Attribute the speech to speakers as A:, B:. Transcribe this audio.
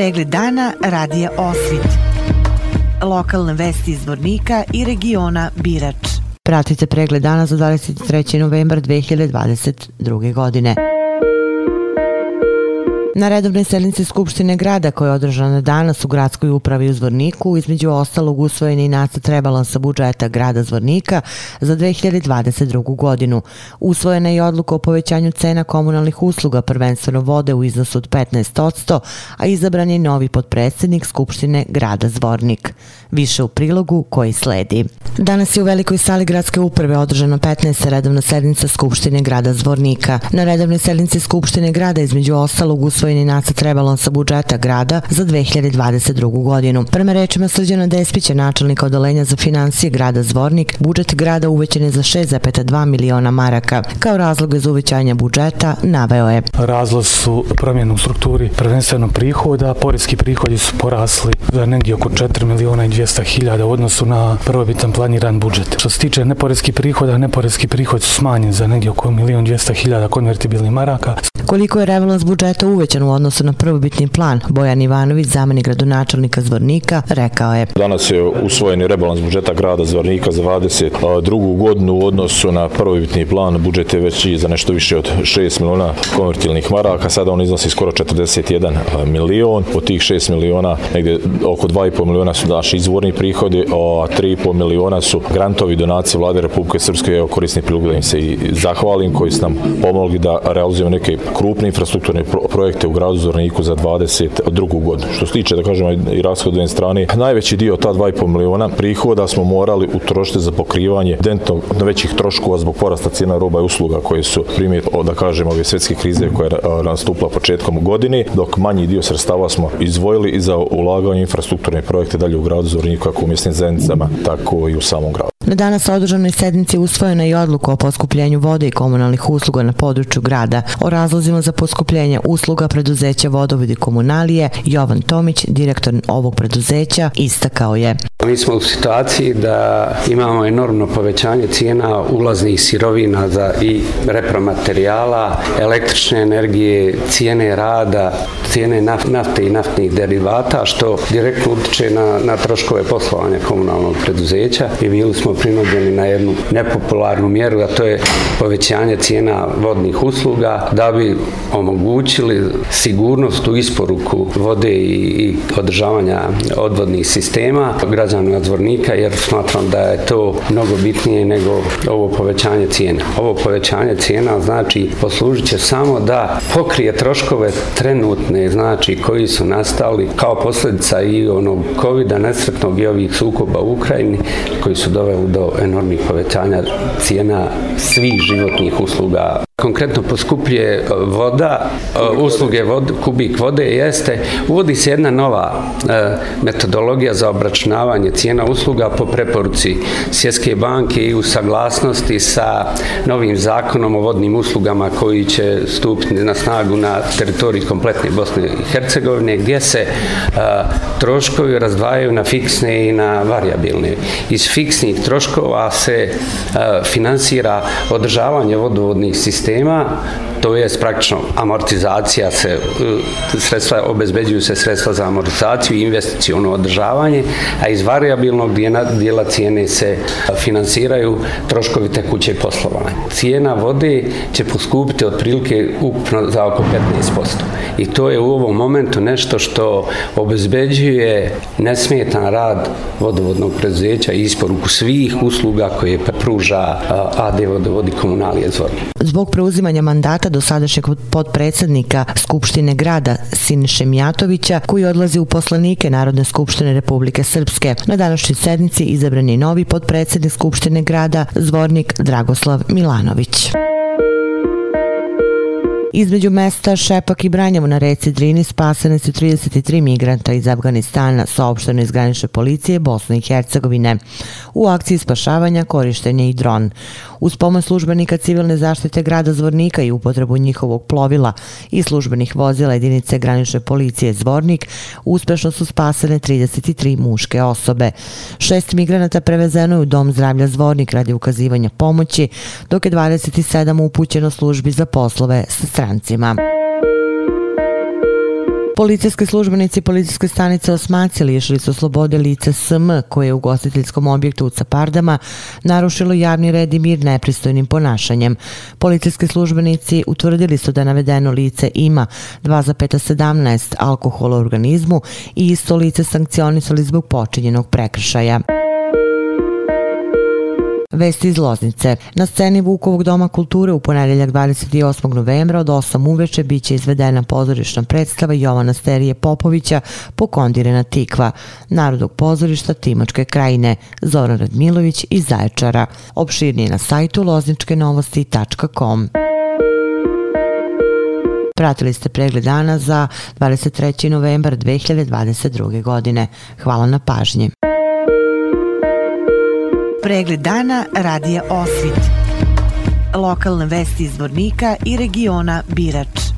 A: Pregled dana radija Osvit. Lokalne vesti iz Vornika i regiona Birač. Pratite pregled dana za 23. novembar 2022. godine. Na redovnoj sednici Skupštine grada koja je održana danas u gradskoj upravi u Zvorniku, između ostalog usvojeni nacrt rebalansa budžeta grada Zvornika za 2022. godinu. Usvojena je odluka o povećanju cena komunalnih usluga, prvenstveno vode u iznosu od 15%, a izabran je novi podpredsednik Skupštine grada Zvornik. Više u prilogu koji sledi. Danas je u velikoj sali gradske uprave održana 15. redovna sednica Skupštine grada Zvornika. Na redovnoj sednici Skupštine grada između ostalog usvojeni usvojeni nacrt rebalansa budžeta grada za 2022. godinu. Prema rečima Srđana Despića, načelnika odalenja za financije grada Zvornik, budžet grada uvećen je za 6,2 miliona maraka. Kao razloge za uvećanje budžeta naveo je.
B: Razlog su promjenu u strukturi prvenstveno prihoda. Poreski prihodi su porasli za negdje oko 4 miliona i 200 hiljada u odnosu na prvobitan planiran budžet. Što se tiče neporeskih prihoda, neporeski prihod su smanjen za negdje oko milion 200 hiljada konvertibilnih maraka.
A: Koliko je rebalans budžeta uvećan u odnosu na prvobitni plan, Bojan Ivanović, zameni gradonačelnika Zvornika, rekao je.
C: Danas je usvojeni rebalans budžeta grada Zvornika za 22. godinu u odnosu na prvobitni plan. Budžet je već i za nešto više od 6 miliona konvertilnih maraka. Sada on iznosi skoro 41 milion. Od tih 6 miliona, negde oko 2,5 miliona su naši izvorni prihodi, a 3,5 miliona su grantovi donacije vlade Republike Srpske. Evo korisni prilog da im se i zahvalim koji su nam pomogli da realizujemo neke krupne infrastrukturne projekte u gradu Zorniku za 22. godinu. Što se tiče, da kažemo, i rashodovne strane, najveći dio ta 2,5 miliona prihoda smo morali utrošiti za pokrivanje dentno većih troškova zbog porasta cijena roba i usluga koje su primjer, da kažemo, ove svjetske krize koja je nastupila početkom godine, dok manji dio sredstava smo izvojili i za ulaganje infrastrukturne projekte dalje u gradu Zorniku, kako u mjesnim zajednicama, tako i u samom gradu.
A: Na danas održanoj sednici usvojena je odluka o poskupljenju vode i komunalnih usluga na području grada. O razlozima za poskupljenje usluga preduzeća vodovodi komunalije Jovan Tomić, direktor ovog preduzeća, istakao je.
D: Mi smo u situaciji da imamo enormno povećanje cijena ulaznih sirovina za i repromaterijala, električne energije, cijene rada, cijene nafte i naftnih derivata, što direktno utiče na, na troškove poslovanja komunalnog preduzeća. I bili smo prinuđeni na jednu nepopularnu mjeru, a to je povećanje cijena vodnih usluga da bi omogućili sigurnost u isporuku vode i, i održavanja odvodnih sistema građana Zvornika jer smatram da je to mnogo bitnije nego ovo povećanje cijena. Ovo povećanje cijena znači poslužit će samo da pokrije troškove trenutne, znači koji su nastali kao posljedica i onog COVID-a nesretnog i ovih sukoba u Ukrajini koji su doveli do enormnih povećanja cijena svih životnih usluga konkretno poskupljuje e, voda, e, usluge vod, kubik vode jeste, uvodi se jedna nova e, metodologija za obračunavanje cijena usluga po preporuci Svjetske banke i u saglasnosti sa novim zakonom o vodnim uslugama koji će stupiti na snagu na teritoriji kompletne Bosne i Hercegovine gdje se troškovi razdvajaju na fiksne i na variabilne. Iz fiksnih troškova se finansira održavanje vodovodnih sistema sistema, to je praktično amortizacija se, e, sredstva, obezbeđuju se sredstva za amortizaciju i investicijono održavanje, a iz variabilnog dijela, dijela cijene se finansiraju troškovi tekuće poslovanja. Cijena vode će poskupiti otprilike ukupno za oko 15%. I to je u ovom momentu nešto što obezbeđuje nesmetan rad vodovodnog preduzeća i isporuku svih usluga koje pruža AD vodovodi komunalije Zvorni.
A: Zbog preuzimanja mandata do sadašnjeg podpredsednika Skupštine grada Siniše Mijatovića, koji odlazi u poslanike Narodne skupštine Republike Srpske. Na današnjoj sednici izabran je novi podpredsednik Skupštine grada Zvornik Dragoslav Milanović. Između mesta Šepak i Branjevo na reci Drini spasene su 33 migranta iz Afganistana, saopšteno iz granične policije Bosne i Hercegovine. U akciji spašavanja korištenje i dron. Uz pomoć službenika civilne zaštite grada Zvornika i upotrebu njihovog plovila i službenih vozila jedinice granične policije Zvornik, uspešno su spasene 33 muške osobe. Šest migranata prevezeno je u dom zdravlja Zvornik radi ukazivanja pomoći, dok je 27 upućeno službi za poslove sa strancima. Policijski službenici policijske stanice Osmaci lišili su slobode lice SM koje je u gostiteljskom objektu u Capardama narušilo javni red i mir nepristojnim ponašanjem. Policijski službenici utvrdili su da navedeno lice ima 2,17 alkohola u organizmu i isto lice sankcionisali zbog počinjenog prekršaja. Vesti iz Loznice. Na sceni Vukovog doma kulture u ponedeljak 28. novembra od 8 uveče biće izvedena pozorišna predstava Jovana Sterije Popovića Pokondirena tikva, Narodog pozorišta Timočke krajine, Zoran Radmilović iz Zaječara. Opširnije na sajtu lozničkenovosti.com. Pratili ste pregled dana za 23. novembar 2022. godine. Hvala na pažnji. Pregled dana radija Osvit. Lokalne vesti iz Vornika i regiona Birač.